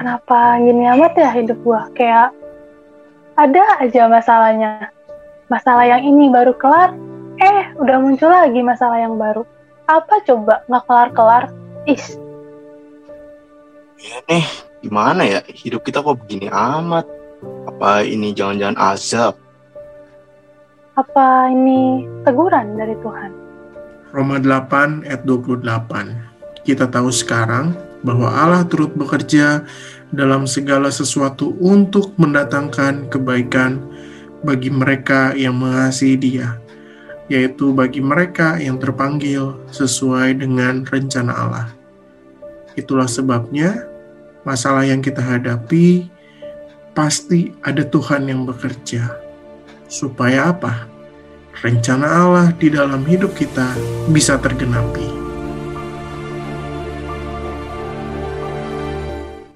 Kenapa gini amat ya hidup gua? Kayak ada aja masalahnya. Masalah yang ini baru kelar, eh udah muncul lagi masalah yang baru. Apa coba nggak kelar-kelar? Is, Ya nih, gimana ya? Hidup kita kok begini amat? Apa ini jangan-jangan azab? apa ini teguran dari Tuhan? Roma 8 ayat 28. Kita tahu sekarang bahwa Allah turut bekerja dalam segala sesuatu untuk mendatangkan kebaikan bagi mereka yang mengasihi Dia, yaitu bagi mereka yang terpanggil sesuai dengan rencana Allah. Itulah sebabnya masalah yang kita hadapi pasti ada Tuhan yang bekerja. Supaya apa? Rencana Allah di dalam hidup kita bisa tergenapi.